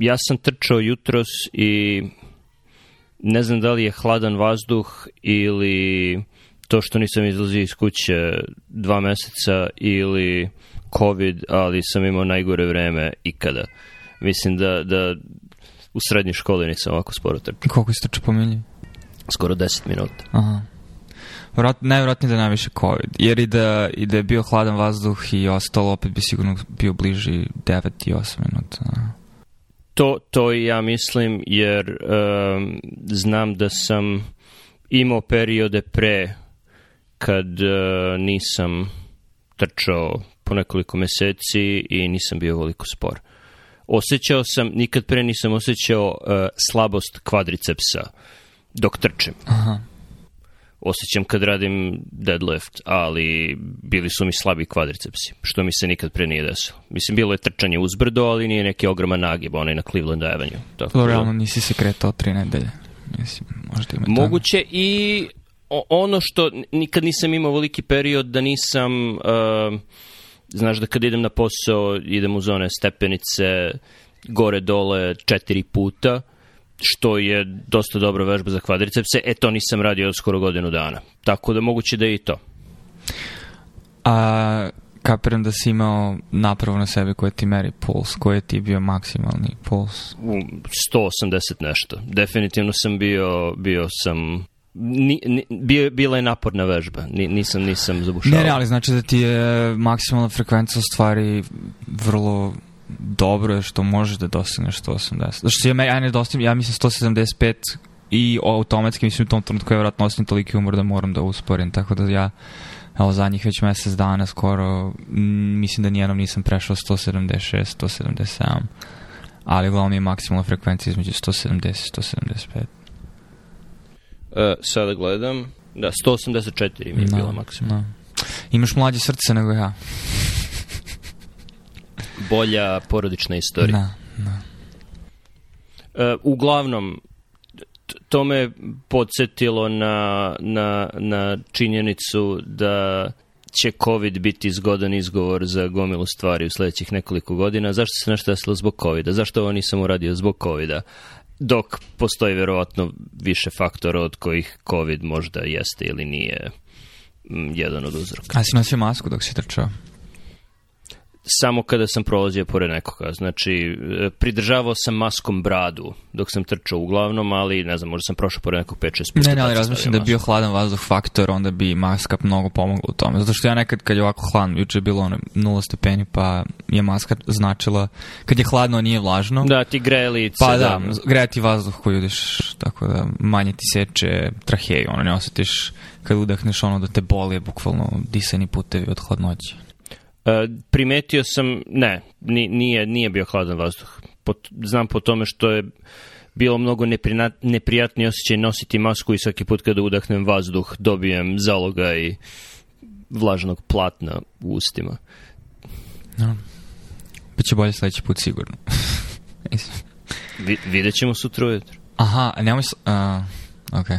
ja sam trčao jutros i ne znam da li je hladan vazduh ili to što nisam izlazio iz kuće dva meseca ili COVID, ali sam imao najgore vreme ikada. Mislim da, da u srednjoj školi nisam ovako sporo trčao. Koliko si trčao po milji? Skoro 10 minuta. Aha. Vrat, najvratnije da je najviše COVID, jer i da, i da je bio hladan vazduh i ostalo, opet bi sigurno bio bliži 9 i 8 minuta. Aha to, to ja mislim, jer um, znam da sam imao periode pre kad uh, nisam trčao po nekoliko meseci i nisam bio veliko spor. Osećao sam, nikad pre nisam osećao uh, e, slabost kvadricepsa dok trčim. Aha osjećam kad radim deadlift, ali bili su mi slabi kvadricepsi, što mi se nikad pre nije desilo. Mislim, bilo je trčanje uzbrdo, ali nije neki ogroman nagib, onaj na Cleveland Avenue. Tako da... realno nisi se kretao tri nedelje. Mislim, možda ima Moguće tamo. i ono što nikad nisam imao veliki period da nisam... Uh, znaš da kad idem na posao, idem uz one stepenice gore dole četiri puta što je dosta dobra vežba za kvadricepse. E, to nisam radio skoro godinu dana. Tako da moguće da je i to. A kapiram da si imao napravo na sebi koja ti meri puls, koji je ti bio maksimalni puls? 180 nešto. Definitivno sam bio, bio sam Ni, ni, bio, bila je naporna vežba, ni, nisam, nisam zabušao. Ne, ne, ali znači da ti je maksimalna frekvenca u stvari vrlo dobro je što možeš da dostaneš 180. Znači, ja, ja ne dostim, ja mislim 175 i automatski, mislim u tom trenutku ja vratno osim toliki umor da moram da usporim, tako da ja evo zadnjih već mesec dana skoro, mm, mislim da nijednom nisam prešao 176, 177, ali uglavnom je maksimalna frekvencija između 170 175. E, sada gledam, da, 184 mi je no, da, bila maksimalna. No. Da. Imaš mlađe srce nego ja bolja porodična istorija. Da, da. E, uglavnom, to me podsjetilo na, na, na činjenicu da će COVID biti zgodan izgovor za gomilu stvari u sledećih nekoliko godina. Zašto se nešto desilo zbog covid -a? Zašto ovo nisam uradio zbog covid -a? Dok postoji verovatno više faktora od kojih COVID možda jeste ili nije jedan od uzroka. A si nosio masku dok si trčao? samo kada sam prolazio pored nekoga. Znači, e, pridržavao sam maskom bradu dok sam trčao uglavnom, ali ne znam, možda sam prošao pored nekog 5-6 puta. Ne, ne, ali razmišljam da je bio hladan vazduh faktor, onda bi maska mnogo pomogla u tome. Zato što ja nekad kad je ovako hladno, juče je bilo ono 0 stepeni, pa je maska značila, kad je hladno, nije vlažno. Da, ti greje lice. Pa da, da greje ti vazduh koji udiš, tako da manje ti seče traheju, ono ne osetiš kad udahneš ono da te boli, bukvalno disani putevi od hladnoće. E, primetio sam, ne, nije, nije bio hladan vazduh. Pot, znam po tome što je bilo mnogo neprijatni, neprijatni osjećaj nositi masku i svaki put kada udahnem vazduh dobijem zaloga i vlažnog platna u ustima. No. Biće bolje sledeći put sigurno. Vi, vidjet ćemo sutra ujutro. Aha, nemoj... Uh, okay.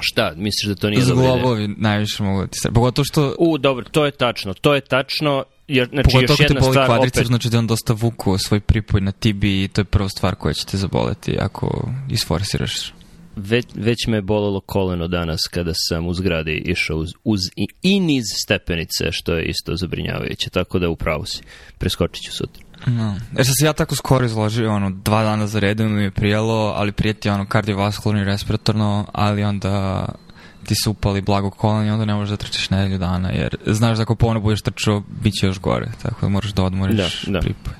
Šta, misliš da to nije dobro? Zglobovi najviše mogu da ti se... Pogotovo što... U, dobro, to je tačno. To je tačno jer, znači, Pogotovo još jedna te boli stvar, kvadricep, opet... znači da on dosta vuku svoj pripoj na tibi i to je prva stvar koja će te zaboleti ako isforsiraš. Već, već me je bolelo koleno danas kada sam u zgradi išao uz, uz i, i niz stepenice, što je isto zabrinjavajuće, tako da upravo si. Preskočit ću sutra. No. Jer sam se ja tako skoro izložio, ono, dva dana za redom mi je prijelo, ali prijeti ono kardiovaskularno i respiratorno, ali onda ti su upali blago kolanje, onda ne možeš da trčiš nedelju dana, jer znaš da ako ponovno budeš trčao, bit će još gore, tako da moraš da odmoriš da, da. pripoj.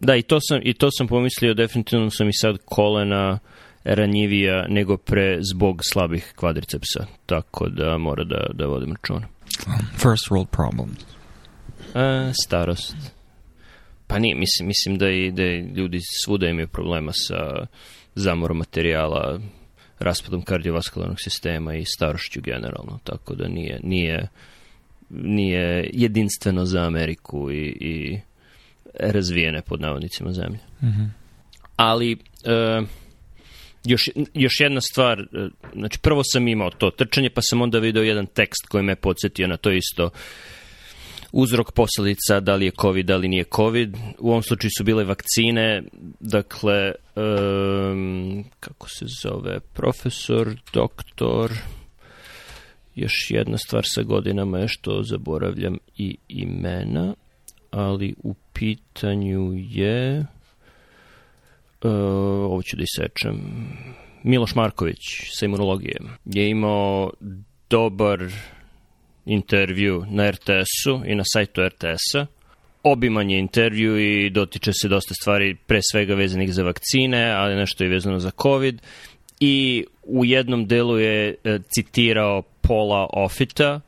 Da, i to, sam, i to sam pomislio, definitivno sam i sad kolena ranjivija nego pre zbog slabih kvadricepsa, tako da mora da, da vodim računa. First world problem. A, starost. Pa nije, mislim, mislim da, i, da ljudi svuda imaju problema sa zamorom materijala, raspadom kardiovaskularnog sistema i starošću generalno, tako da nije, nije, nije jedinstveno za Ameriku i, i razvijene pod navodnicima zemlje. Mm -hmm. Ali e, još, još jedna stvar, e, znači prvo sam imao to trčanje, pa sam onda video jedan tekst koji me podsjetio na to isto uzrok posledica, da li je COVID, da li nije COVID. U ovom slučaju su bile vakcine, dakle, um, kako se zove, profesor, doktor, još jedna stvar sa godinama je što zaboravljam i imena, ali u pitanju je, uh, ovo ću da isečem, Miloš Marković sa imunologije je imao dobar intervju na RTS-u i na sajtu RTS-a. Obiman je intervju i dotiče se dosta stvari, pre svega vezanih za vakcine, ali nešto je vezano za COVID. I u jednom delu je e, citirao Paula Offita,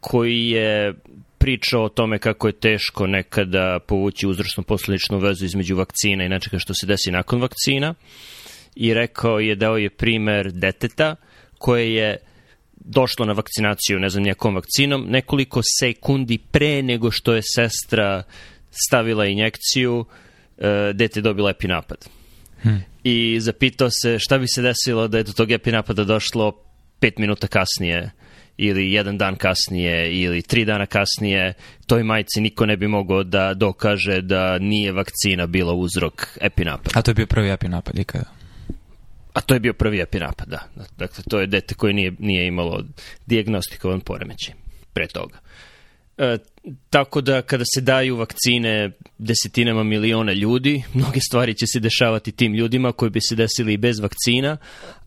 koji je pričao o tome kako je teško nekada povući uzročno-posledičnu vezu između vakcina i nečega što se desi nakon vakcina i rekao je, dao je primer deteta koje je došlo na vakcinaciju, ne znam, nijakom vakcinom, nekoliko sekundi pre nego što je sestra stavila injekciju, e, dete je dobilo epinapad. Hmm. I zapitao se šta bi se desilo da je do tog epinapada došlo pet minuta kasnije ili jedan dan kasnije ili tri dana kasnije, toj majci niko ne bi mogao da dokaže da nije vakcina bila uzrok epinapada. A to je bio prvi epinapad ikada? a to je bio prvi epi da. Dakle, to je dete koje nije, nije imalo diagnostikovan poremećaj pre toga. E, tako da kada se daju vakcine desetinama miliona ljudi, mnoge stvari će se dešavati tim ljudima koji bi se desili i bez vakcina,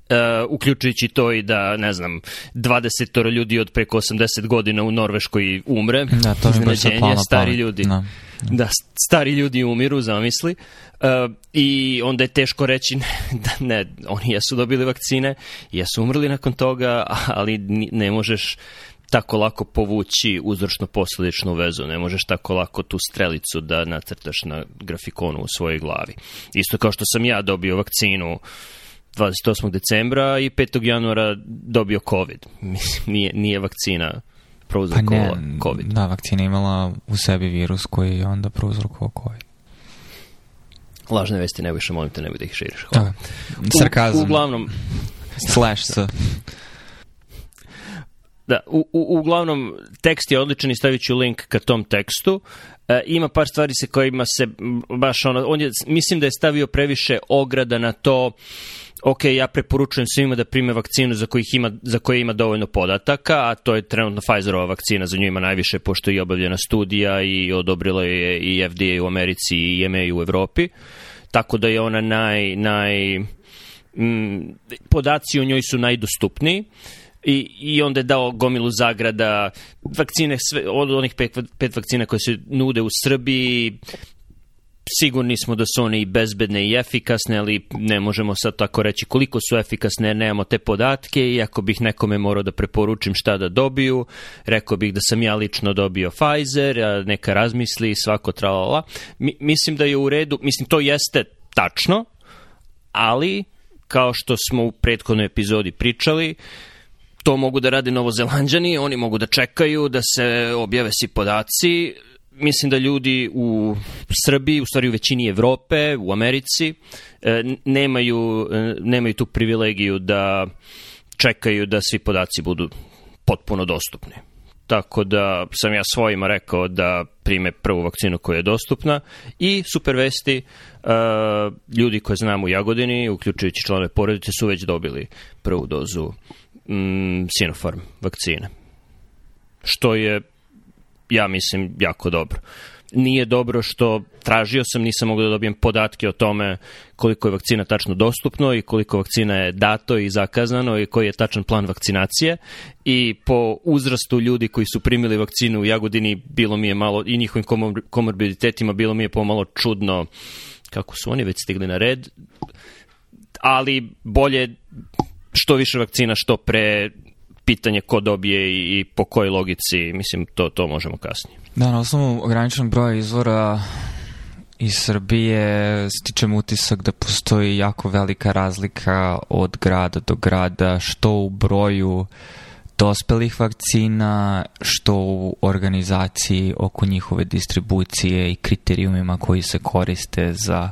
e, uključujući to i da, ne znam, 20 ljudi od preko 80 godina u Norveškoj umre, da, to iznenađenje, stari ljudi. Da da stari ljudi umiru, zamisli. E, I onda je teško reći da ne, oni jesu dobili vakcine, jesu umrli nakon toga, ali ne možeš tako lako povući uzročno-posledičnu vezu, ne možeš tako lako tu strelicu da nacrtaš na grafikonu u svojoj glavi. Isto kao što sam ja dobio vakcinu 28. decembra i 5. januara dobio COVID. Nije, nije vakcina prouzrokovala pa ne, COVID. Da, vakcina imala u sebi virus koji je onda prouzrokovao COVID. Lažne vesti ne više, molim te, ne da ih širiš. Hvala. Da. Sarkazam. U, uglavnom... Slash s... Da, u, u, uglavnom, tekst je odličan i stavit ću link ka tom tekstu. E, ima par stvari se kojima se baš ono, on je, mislim da je stavio previše ograda na to uh, ok, ja preporučujem svima da prime vakcinu za, kojih ima, za koje ima dovoljno podataka, a to je trenutno Pfizerova vakcina, za nju ima najviše, pošto je obavljena studija i odobrila je i FDA u Americi i EMA u Evropi, tako da je ona naj, naj, m, mm, podaci o njoj su najdostupniji i, i onda je dao gomilu zagrada vakcine, sve, od onih pet, pet vakcina koje se nude u Srbiji, sigurni smo da su one i bezbedne i efikasne, ali ne možemo sad tako reći koliko su efikasne, nemamo te podatke i ako bih nekome morao da preporučim šta da dobiju, rekao bih da sam ja lično dobio Pfizer, neka razmisli svako tralala. Mi, mislim da je u redu, mislim to jeste tačno, ali kao što smo u prethodnoj epizodi pričali, to mogu da rade novozelanđani, oni mogu da čekaju da se objave svi podaci, mislim da ljudi u Srbiji, u stvari u većini Evrope, u Americi, e, nemaju, e, nemaju tu privilegiju da čekaju da svi podaci budu potpuno dostupni. Tako da sam ja svojima rekao da prime prvu vakcinu koja je dostupna i super vesti, e, ljudi koje znam u Jagodini, uključujući članove porodice, su već dobili prvu dozu mm, Sinopharm vakcine. Što je ja mislim, jako dobro. Nije dobro što tražio sam, nisam mogao da dobijem podatke o tome koliko je vakcina tačno dostupno i koliko vakcina je dato i zakazano i koji je tačan plan vakcinacije i po uzrastu ljudi koji su primili vakcinu u Jagodini bilo mi je malo i njihovim komorbiditetima bilo mi je pomalo čudno kako su oni već stigli na red ali bolje što više vakcina što pre pitanje ko dobije i, i po kojoj logici, mislim, to, to možemo kasnije. Da, na osnovu ograničenog broja izvora iz Srbije stičem utisak da postoji jako velika razlika od grada do grada, što u broju dospelih vakcina, što u organizaciji oko njihove distribucije i kriterijumima koji se koriste za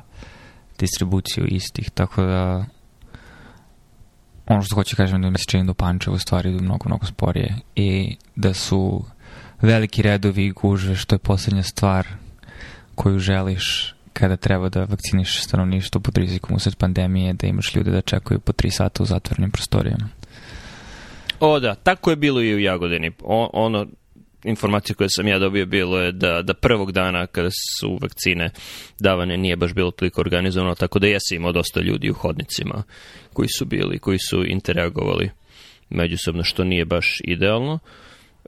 distribuciju istih, tako da ono što hoću kažem da mi se čini da Pančevo stvari idu mnogo, mnogo sporije i da su veliki redovi i gužve što je poslednja stvar koju želiš kada treba da vakciniš stanovništvo pod rizikom usled pandemije, da imaš ljude da čekaju po 3 sata u zatvornim prostorijama. O da, tako je bilo i u Jagodini. O, ono, informaciju koju sam ja dobio bilo je da, da prvog dana kada su vakcine davane nije baš bilo toliko organizovano, tako da jesi imao dosta ljudi u hodnicima koji su bili, koji su interagovali međusobno, što nije baš idealno.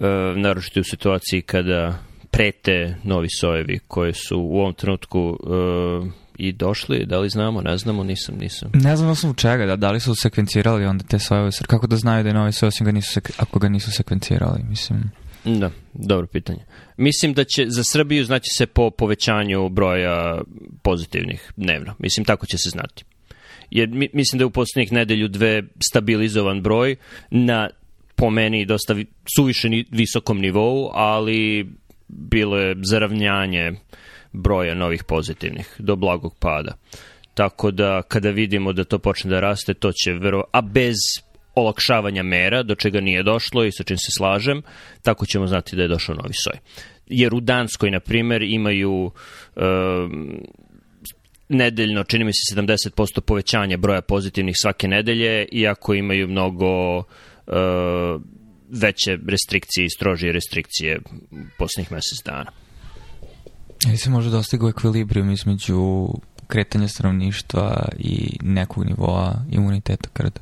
E, naročito u situaciji kada prete novi sojevi koje su u ovom trenutku e, i došli, da li znamo, ne znamo, nisam, nisam. Ne znam osnovu čega, da, da li su sekvencirali onda te sojeve, kako da znaju da je novi soj, osim ga nisu, ako ga nisu sekvencirali, mislim. Da, dobro pitanje. Mislim da će za Srbiju znaći se po povećanju broja pozitivnih dnevno. Mislim, tako će se znati. Jer mi, mislim da je u poslednjih nedelju dve stabilizovan broj na po meni dosta suviše visokom nivou, ali bilo je zaravnjanje broja novih pozitivnih do blagog pada. Tako da kada vidimo da to počne da raste, to će vero... a bez olakšavanja mera, do čega nije došlo i sa čim se slažem, tako ćemo znati da je došao novi soj. Jer u Danskoj, na primer, imaju e, nedeljno, čini mi se, 70% povećanja broja pozitivnih svake nedelje, iako imaju mnogo e, veće restrikcije i strožije restrikcije poslednjih mesec dana. Ili se može dostigao ekvilibrium između kretanja stanovništva i nekog nivoa imuniteta krda.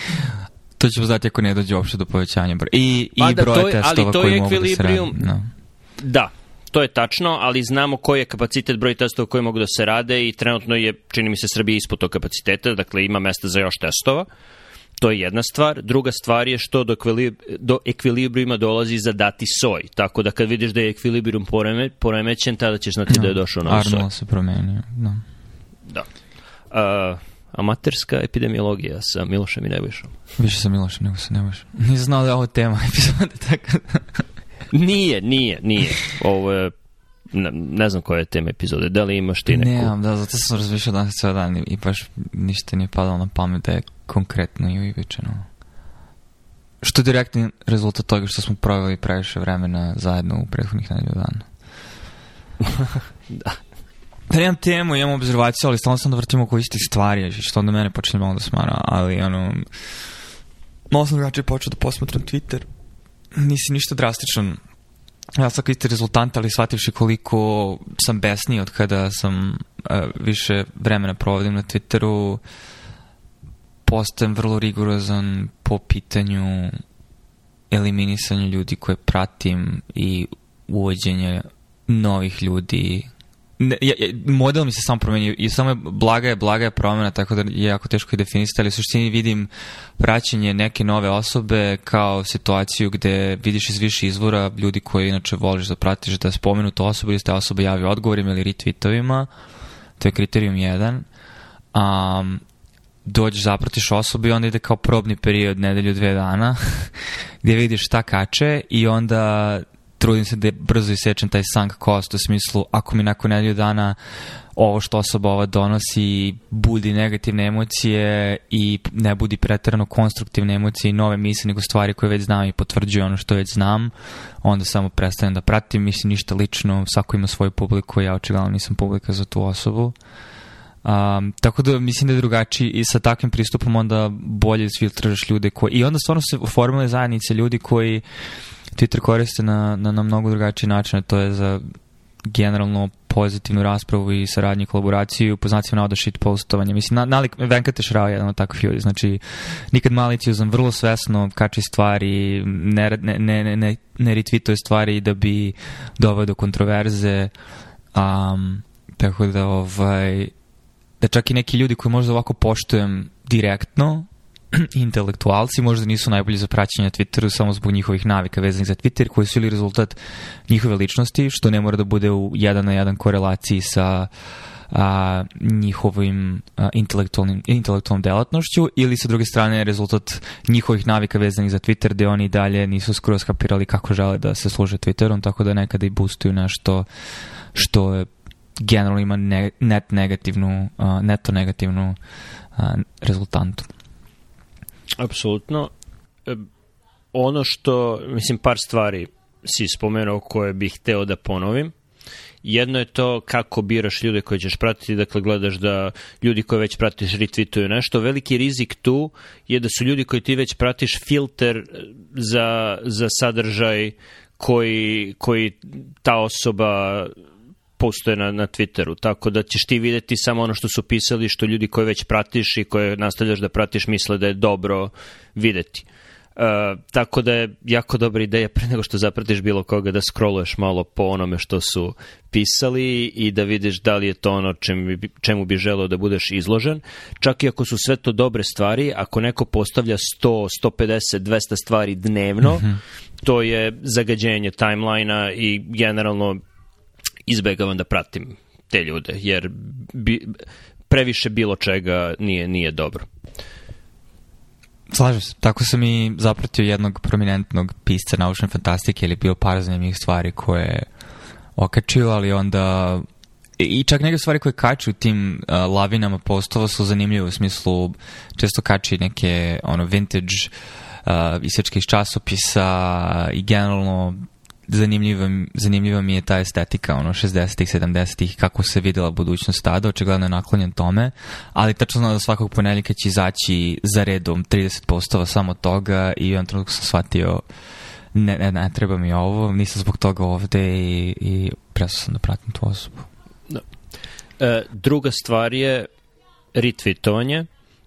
to ćemo znati ako ne dođe uopšte do povećanja broja. I, pa i da, broja testova to je, koji mogu da se radi. No. Da, to je tačno, ali znamo koji je kapacitet broj testova koji mogu da se rade i trenutno je, čini mi se, Srbija ispod tog kapaciteta, dakle ima mesta za još testova. Uh, To je jedna stvar. Druga stvar je što do, do ekvilibrima dolazi za dati soj. Tako da kad vidiš da je ekvilibrum poreme, poremećen, tada ćeš znati no, da je da, došao na soj. Arnold se promenio, da. Da. Uh, amaterska epidemiologija sa Milošem i Nebojšom. Više sa Milošem nego sa Nebojšom. Nisam znao da je ovo tema epizode, tako da. Nije, nije, nije. Ovo je ne, ne znam koja je tema epizode, da li imaš ti neku? Nemam, da, zato sam razmišljao danas cijel dan i, i baš ništa nije padalo na pamet da je konkretno i uivičeno. Što je direktni rezultat toga što smo proveli previše vremena zajedno u prethodnih nedelju dana. da. Pa nemam temu, imam observaciju, ali stalno sam da vrtim oko istih stvari, što onda mene počinje malo da smara, ali ono... Malo sam drugačije počeo da posmatram Twitter. Nisi ništa drastičan. Ja sam kao isti rezultant, ali shvativši koliko sam besniji od kada sam uh, više vremena provodim na Twitteru, uh, postajem vrlo rigorozan po pitanju eliminisanja ljudi koje pratim i uvođenja novih ljudi ne, ja, model mi se samo promenio i samo je blaga je, blaga je promena, tako da je jako teško i definisati, ali u suštini vidim praćenje neke nove osobe kao situaciju gde vidiš iz više izvora ljudi koje inače voliš da pratiš, da spomenu tu osobu ili se ta osoba javi odgovorima ili retweetovima, to je kriterijum jedan. Um, dođeš, zapratiš osobu i onda ide kao probni period nedelju, dve dana, gde vidiš šta kače i onda trudim se da brzo isečem taj sunk cost u smislu ako mi nakon nedelju dana ovo što osoba ova donosi budi negativne emocije i ne budi pretrano konstruktivne emocije i nove misle nego stvari koje već znam i potvrđuju ono što već znam onda samo prestajem da pratim mislim ništa lično, svako ima svoju publiku ja očigledno nisam publika za tu osobu Um, tako da mislim da je drugačiji i sa takvim pristupom onda bolje filtriraš ljude koji... I onda stvarno se formule zajednice ljudi koji Twitter koriste na, na, na mnogo drugačiji način, to je za generalno pozitivnu raspravu i saradnju, i kolaboraciju, po znacima navoda shit postovanje. Mislim, na, nalik, Venkateš Rao je jedan od takvih ljudi. Znači, nikad maliciozan, vrlo svesno kači stvari, ne, ne, ne, ne, ne retvituje stvari da bi doveo do kontroverze. Um, tako da, ovaj, da čak i neki ljudi koji možda ovako poštujem direktno, intelektualci možda nisu najbolji za praćenje na Twitteru samo zbog njihovih navika vezanih za Twitter koji su ili rezultat njihove ličnosti što ne mora da bude u jedan na jedan korelaciji sa a, njihovim a, intelektualnim, intelektualnom delatnošću ili sa druge strane rezultat njihovih navika vezanih za Twitter gde oni dalje nisu skroz kapirali kako žele da se služe Twitterom tako da nekada i boostuju nešto što je generalno ima ne, net negativnu, uh, neto negativnu uh, rezultantu. Apsolutno. E, ono što, mislim, par stvari si spomenuo koje bih hteo da ponovim. Jedno je to kako biraš ljude koje ćeš pratiti, dakle gledaš da ljudi koje već pratiš retweetuju nešto. Veliki rizik tu je da su ljudi koji ti već pratiš filter za, za sadržaj koji, koji ta osoba postoje na, na Twitteru, tako da ćeš ti videti samo ono što su pisali, što ljudi koje već pratiš i koje nastavljaš da pratiš misle da je dobro videti. Uh, tako da je jako dobra ideja pre nego što zapratiš bilo koga da scrolluješ malo po onome što su pisali i da vidiš da li je to ono čem, čemu bi želeo da budeš izložen. Čak i ako su sve to dobre stvari, ako neko postavlja 100, 150, 200 stvari dnevno, mm -hmm. to je zagađenje timelina i generalno izbegavam da pratim te ljude, jer bi, previše bilo čega nije, nije dobro. Slažem se. Tako sam i zapratio jednog prominentnog pisca naučne fantastike ili bio par zanimljivih stvari koje okačio, ali onda i čak neke stvari koje kači u tim uh, lavinama postova su zanimljive u smislu često kači neke ono vintage uh, isečke iz časopisa i generalno zanimljiva, zanimljiva mi je ta estetika, ono, 60-ih, 70-ih, kako se videla budućnost tada, očigledno je naklonjen tome, ali tačno znam da svakog ponedjeljka će izaći za redom 30 samo toga i u jednom trenutku sam shvatio ne, ne, ne, treba mi ovo, nisam zbog toga ovde i, i presto sam da pratim tu osobu. Da. E, druga stvar je retweetovanje.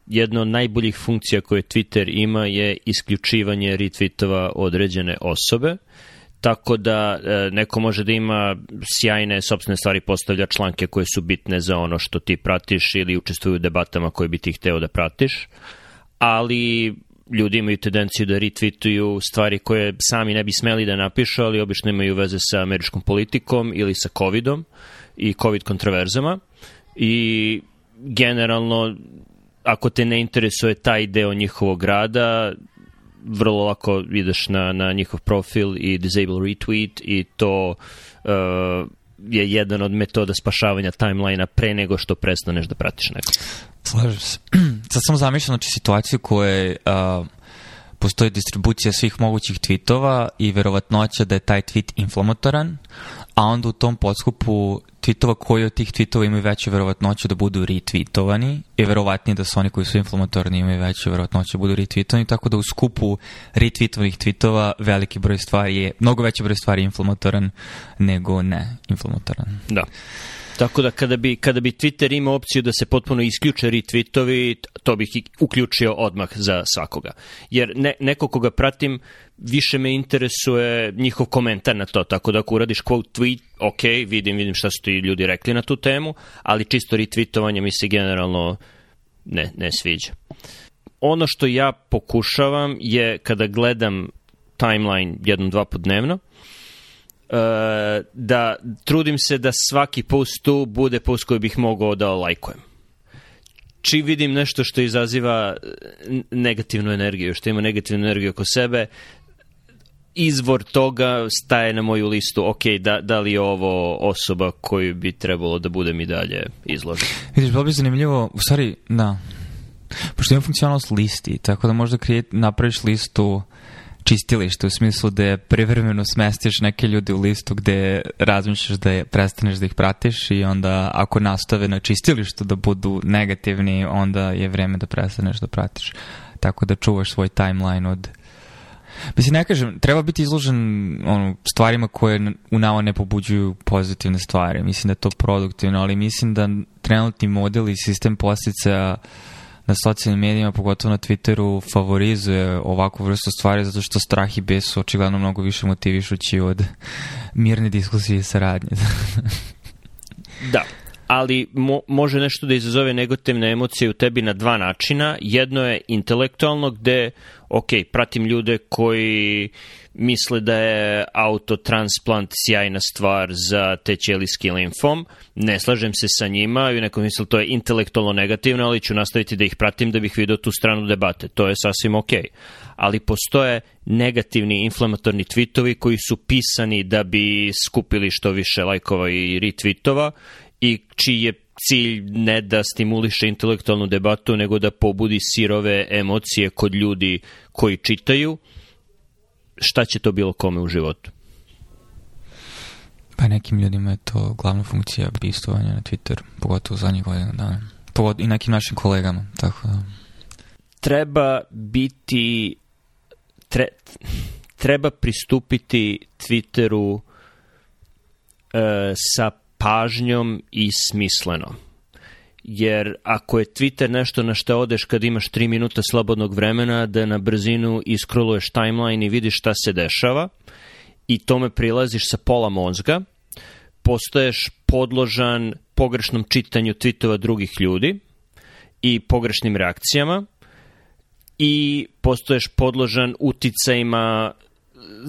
Jedna od najboljih funkcija koje Twitter ima je isključivanje retweetova određene osobe. Uh, tako da e, neko može da ima sjajne sobstvene stvari, postavlja članke koje su bitne za ono što ti pratiš ili učestvuju u debatama koje bi ti hteo da pratiš, ali ljudi imaju tendenciju da retweetuju stvari koje sami ne bi smeli da napišu, ali obično imaju veze sa američkom politikom ili sa covidom i covid kontroverzama i generalno ako te ne interesuje taj deo njihovog rada, vrlo lako ideš na, na njihov profil i disable retweet i to uh, je jedan od metoda spašavanja timelinea pre nego što prestaneš da pratiš neko. Slažem se. Sad sam zamišljao znači, situaciju koja je... Uh postoji distribucija svih mogućih tweetova i verovatnoća da je taj tweet inflamatoran, a pa onda u tom podskupu tweetova koji od tih tweetova imaju veću verovatnoću da budu retweetovani i verovatnije da su oni koji su inflamatorni imaju veću verovatnoću da budu retweetovani, tako da u skupu retweetovanih tweetova veliki broj stvari je, mnogo veći broj stvari je inflamatoran nego ne inflamatoran. Da. Tako da kada bi, kada bi Twitter imao opciju da se potpuno isključe retweetovi, to bih uključio odmah za svakoga. Jer ne, neko koga pratim, više me interesuje njihov komentar na to, tako da ako uradiš quote tweet, ok, vidim, vidim šta su ti ljudi rekli na tu temu, ali čisto retweetovanje mi se generalno ne, ne sviđa. Ono što ja pokušavam je kada gledam timeline jednom, dva put dnevno, da trudim se da svaki post tu bude post koji bih mogao da lajkujem čim vidim nešto što izaziva eh, negativnu energiju, što ima negativnu energiju oko sebe, izvor toga staje na moju listu, ok, da, da li je ovo osoba koju bi trebalo da budem i dalje izložen. Vidiš, bilo bi zanimljivo, u stvari, da, pošto ima funkcionalnost listi, tako da možda krijet, napraviš listu uh, čistilište u smislu da privremeno smestiš neke ljude u listu gde razmišljaš da je, prestaneš da ih pratiš i onda ako nastave na čistilištu da budu negativni, onda je vreme da prestaneš da pratiš. Tako da čuvaš svoj timeline od Mislim, ne kažem, treba biti izložen ono, stvarima koje u nama ne pobuđuju pozitivne stvari. Mislim da je to produktivno, ali mislim da trenutni model i sistem postica uh, na socijalnim medijima, pogotovo na Twitteru, favorizuje ovakvu vrstu stvari zato što strah i bes su očigledno mnogo više motivišući od mirne diskusije i saradnje. da, ali mo, može nešto da izazove negativne emocije u tebi na dva načina. Jedno je intelektualno gde, ok, pratim ljude koji misle da je autotransplant sjajna stvar za te ćelijski limfom. Ne slažem se sa njima i u nekom mislu to je intelektualno negativno, ali ću nastaviti da ih pratim da bih video tu stranu debate. To je sasvim ok. Ali postoje negativni inflamatorni tweetovi koji su pisani da bi skupili što više lajkova i retweetova i čiji je cilj ne da stimuliše intelektualnu debatu, nego da pobudi sirove emocije kod ljudi koji čitaju, šta će to bilo kome u životu? Pa nekim ljudima je to glavna funkcija bistovanja na Twitter, pogotovo u zadnjih godina dana. Pogotovo i nekim našim kolegama, tako da... Treba biti... Tre, treba pristupiti Twitteru e, sa pažnjom i smisleno. Jer ako je Twitter nešto na što odeš kad imaš 3 minuta slobodnog vremena da na brzinu iskroluješ timeline i vidiš šta se dešava i tome prilaziš sa pola mozga, postaješ podložan pogrešnom čitanju tweetova drugih ljudi i pogrešnim reakcijama i postoješ podložan uticajima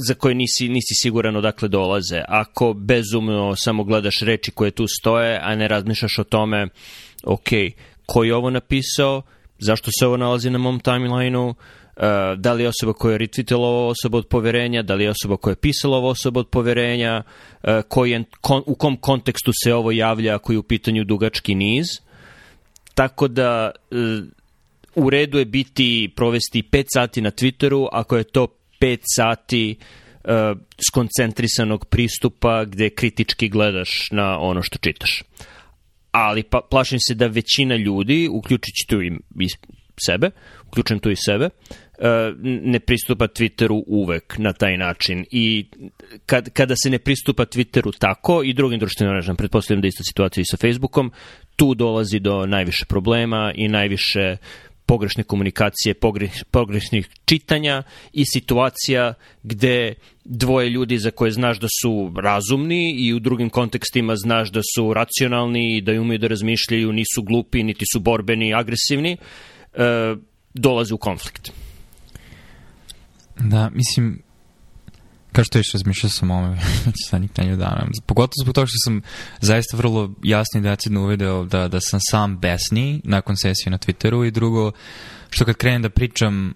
za koje nisi, nisi siguran odakle dolaze. Ako bezumno samo gledaš reči koje tu stoje, a ne razmišljaš o tome, ok, ko je ovo napisao, zašto se ovo nalazi na mom timelineu, Uh, da li je osoba koja je retweetila ova osoba od poverenja, da li je osoba koja je pisala ovo osoba od poverenja, uh, koji je, kon, u kom kontekstu se ovo javlja ako je u pitanju dugački niz. Tako da uh, u redu je biti provesti 5 sati na Twitteru ako je to pet sati uh, skoncentrisanog pristupa gde kritički gledaš na ono što čitaš. Ali pa, plašim se da većina ljudi, uključujući tu i, i sebe, uključujem tu i sebe, e, ne pristupa Twitteru uvek na taj način i kad, kada se ne pristupa Twitteru tako i drugim društvenim mrežama, pretpostavljam da je ista situacija i sa Facebookom, tu dolazi do najviše problema i najviše uh, pogrešne komunikacije, pogreš, pogrešnih čitanja i situacija gde dvoje ljudi za koje znaš da su razumni i u drugim kontekstima znaš da su racionalni i da umeju da razmišljaju, nisu glupi, niti su borbeni, agresivni, e, dolaze u konflikt. Da, mislim, Kao što još razmišljao sam o ovome već zadnjih tanju dana. Pogotovo zbog toga što sam zaista vrlo jasno i decidno uvideo da, da sam sam besniji nakon sesije na Twitteru i drugo, što kad krenem da pričam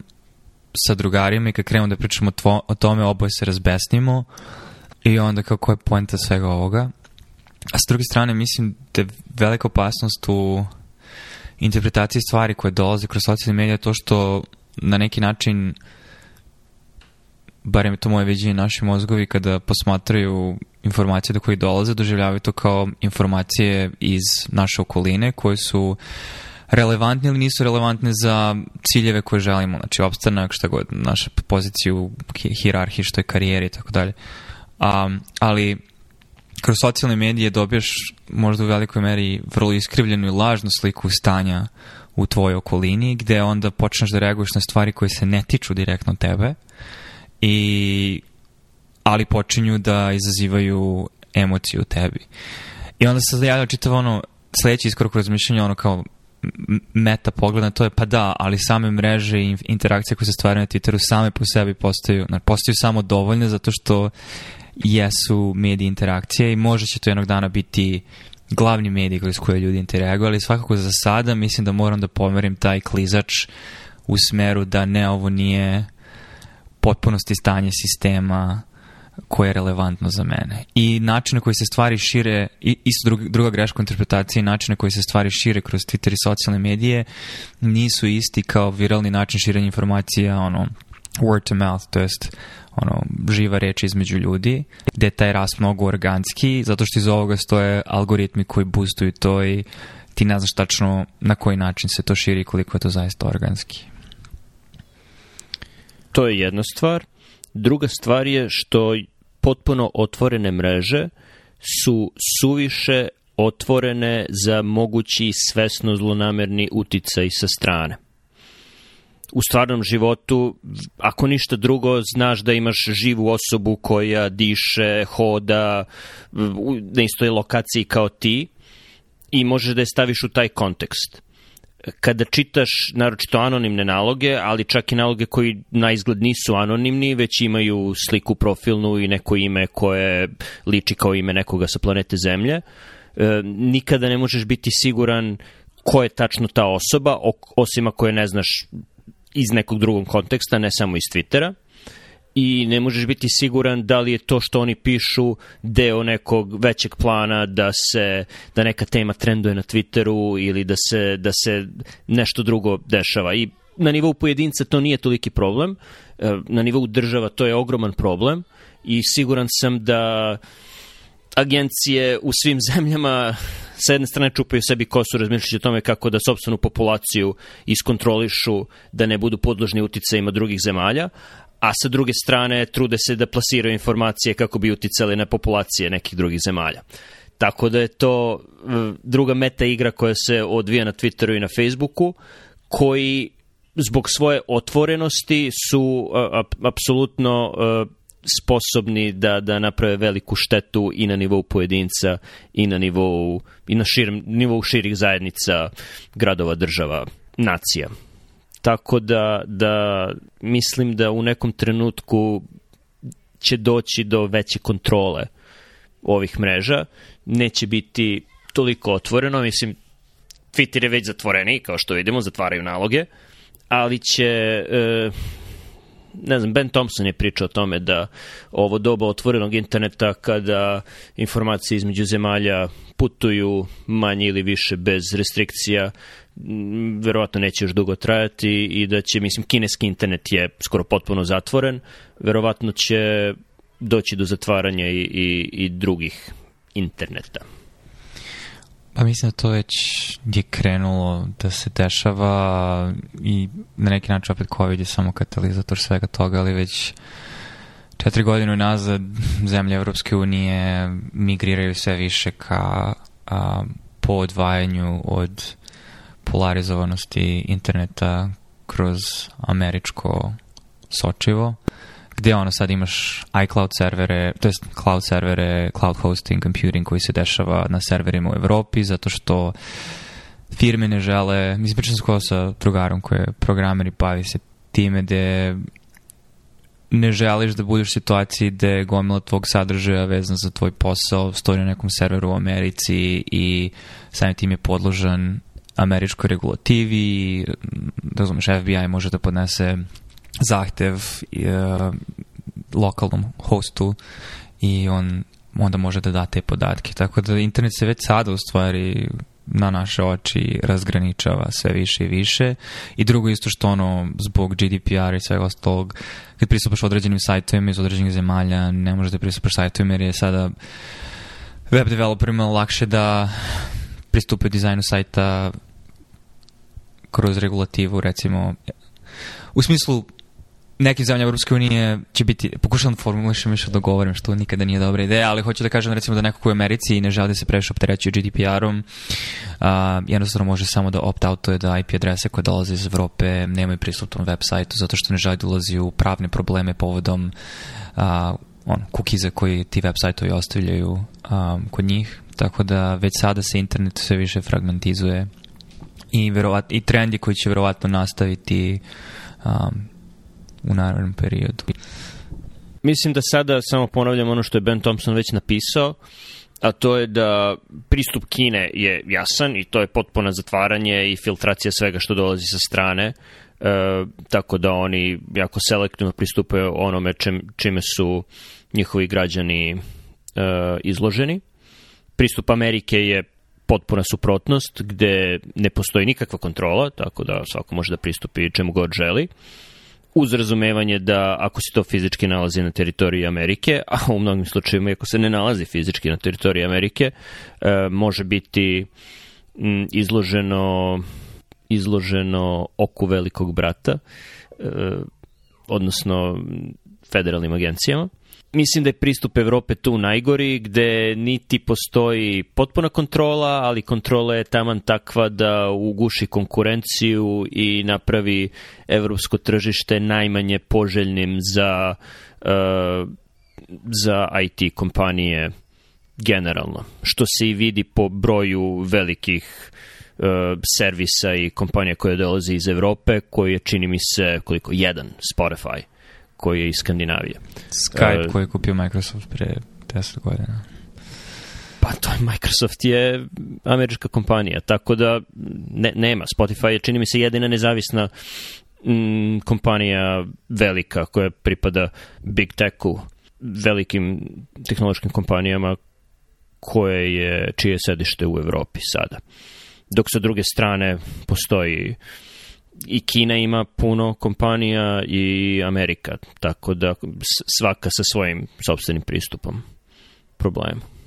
sa drugarima i kad krenemo da pričamo tvo, o tome, oboje se razbesnimo i onda kako je poenta svega ovoga. A s druge strane, mislim da je velika opasnost u interpretaciji stvari koje dolaze kroz socijalne medije to što na neki način uh, barem je to moje viđenje, naši mozgovi kada posmatraju informacije do koje dolaze, doživljavaju to kao informacije iz naše okoline koje su relevantne ili nisu relevantne za ciljeve koje želimo, znači opstanak, šta god, našu poziciju, hirarhiji, što je karijeri i tako dalje. Um, ali kroz socijalne medije dobiješ možda u velikoj meri vrlo iskrivljenu i lažnu sliku stanja u tvojoj okolini, gde onda počneš da reaguješ na stvari koje se ne tiču direktno tebe, i ali počinju da izazivaju emociju u tebi. I onda se javlja čitavo ono sledeći iskorak razmišljanja ono kao meta pogled to je pa da, ali same mreže i interakcije koje se stvaraju na Twitteru same po sebi postaju, postaju samo dovoljne zato što jesu medije interakcije i možda će to jednog dana biti glavni medij kroz koje ljudi interaguju, ali svakako za sada mislim da moram da pomerim taj klizač u smeru da ne, ovo nije potpunosti stanje sistema koje je relevantno za mene. I način na koji se stvari šire, isto druga, druga greška interpretacije i način na koji se stvari šire kroz Twitter i socijalne medije nisu isti kao viralni način širenja informacija, ono, word to mouth, to jest ono, živa reč između ljudi, gde je taj rast mnogo organski, zato što iz ovoga stoje algoritmi koji boostuju to i ti ne znaš tačno na koji način se to širi i koliko je to zaista organski. To je jedna stvar. Druga stvar je što potpuno otvorene mreže su suviše otvorene za mogući svesno zlonamerni uticaj sa strane. U stvarnom životu, ako ništa drugo, znaš da imaš živu osobu koja diše, hoda, na istoj lokaciji kao ti i možeš da je staviš u taj kontekst kada čitaš naročito anonimne naloge, ali čak i naloge koji na izgled nisu anonimni, već imaju sliku profilnu i neko ime koje liči kao ime nekoga sa planete Zemlje, e, nikada ne možeš biti siguran ko je tačno ta osoba, osim ako je ne znaš iz nekog drugog konteksta, ne samo iz Twittera i ne možeš biti siguran da li je to što oni pišu deo nekog većeg plana da se da neka tema trenduje na Twitteru ili da se da se nešto drugo dešava i na nivou pojedinca to nije toliki problem e, na nivou država to je ogroman problem i siguran sam da agencije u svim zemljama sa jedne strane čupaju sebi kosu razmišljajući o tome kako da sobstvenu populaciju iskontrolišu da ne budu podložni uticajima drugih zemalja, a sa druge strane trude se da plasiraju informacije kako bi uticali na populacije nekih drugih zemalja. Tako da je to e, druga meta igra koja se odvija na Twitteru i na Facebooku, koji zbog svoje otvorenosti su e, apsolutno e, sposobni da da naprave veliku štetu i na nivou pojedinca i na nivou i na širem nivou širih zajednica gradova, država, nacija. Tako da, da mislim da u nekom trenutku će doći do veće kontrole ovih mreža. Neće biti toliko otvoreno, mislim Twitter je već zatvoreniji, kao što vidimo, zatvaraju naloge, ali će e, ne znam, Ben Thompson je pričao o tome da ovo doba otvorenog interneta kada informacije između zemalja putuju manje ili više bez restrikcija, mm, verovatno neće još dugo trajati i da će, mislim, kineski internet je skoro potpuno zatvoren, verovatno će doći do zatvaranja i, i, i drugih interneta. Pa mislim da to već je krenulo da se dešava i na neki način opet COVID je samo katalizator svega toga, ali već četiri godine nazad zemlje Evropske unije migriraju sve više ka a, po odvajanju od polarizovanosti interneta kroz američko sočivo. Uh, gdje ono sad imaš iCloud servere, to jest cloud servere, cloud hosting, computing koji se dešava na serverima u Evropi, zato što firme ne žele, mislim pričam skoro sa drugarom koji je programer i bavi se time gde ne želiš da budeš u situaciji gde je gomila tvog sadržaja vezan za tvoj posao stoji na nekom serveru u Americi i samim tim je podložan američkoj regulativi, razumeš, FBI može da podnese zahtev uh, lokalnom hostu i on onda može da da te podatke. Tako da internet se već sada u stvari na naše oči razgraničava sve više i više. I drugo isto što ono, zbog GDPR i svega ostalog, kad pristupaš određenim sajtovima iz određenih zemalja, ne možeš da pristupaš sajtovima jer je sada web developerima lakše da pristupe dizajnu sajta kroz regulativu, recimo, u smislu nekim zemljama Evropske unije će biti, pokušavam da formulišem više da što nikada nije dobra ideja, ali hoću da kažem recimo da neko koji je u Americi i ne želi da se previše opterećuje GDPR-om, uh, jednostavno može samo da opt-outuje da IP adrese koje dolaze iz Evrope nemaju pristup tom web sajtu zato što ne želi da ulazi u pravne probleme povodom uh, on, kukiza koji ti web sajtovi ostavljaju um, kod njih, tako da već sada se internet sve više fragmentizuje i, verovat, i trendi koji će verovatno nastaviti um, u narednom periodu. Mislim da sada samo ponavljam ono što je Ben Thompson već napisao, a to je da pristup Kine je jasan i to je potpuno zatvaranje i filtracija svega što dolazi sa strane, e, tako da oni jako selektivno pristupaju onome čim, čime su njihovi građani e, izloženi. Pristup Amerike je potpuna suprotnost gde ne postoji nikakva kontrola, tako da svako može da pristupi čemu god želi uz razumevanje da ako se to fizički nalazi na teritoriji Amerike, a u mnogim slučajima ako se ne nalazi fizički na teritoriji Amerike, e, može biti izloženo izloženo oku velikog brata, e, odnosno federalnim agencijama. Mislim da je pristup Evrope tu najgori, gde niti postoji potpuna kontrola, ali kontrola je taman takva da uguši konkurenciju i napravi evropsko tržište najmanje poželjnim za, uh, za IT kompanije generalno, što se i vidi po broju velikih eh, servisa i kompanija koje dolaze iz Evrope, koji je, čini mi se, koliko, jedan Spotify koji je iz Skandinavije. Skype e, koji je kupio Microsoft pre 10 godina. Pa to je, Microsoft je američka kompanija, tako da ne, nema. Spotify je, čini mi se, jedina nezavisna m, mm, kompanija velika koja pripada Big Techu, velikim tehnološkim kompanijama koje je, čije sedište u Evropi sada. Dok sa druge strane postoji uh, i Kina ima puno kompanija i Amerika, tako da svaka sa svojim sobstvenim pristupom problemu.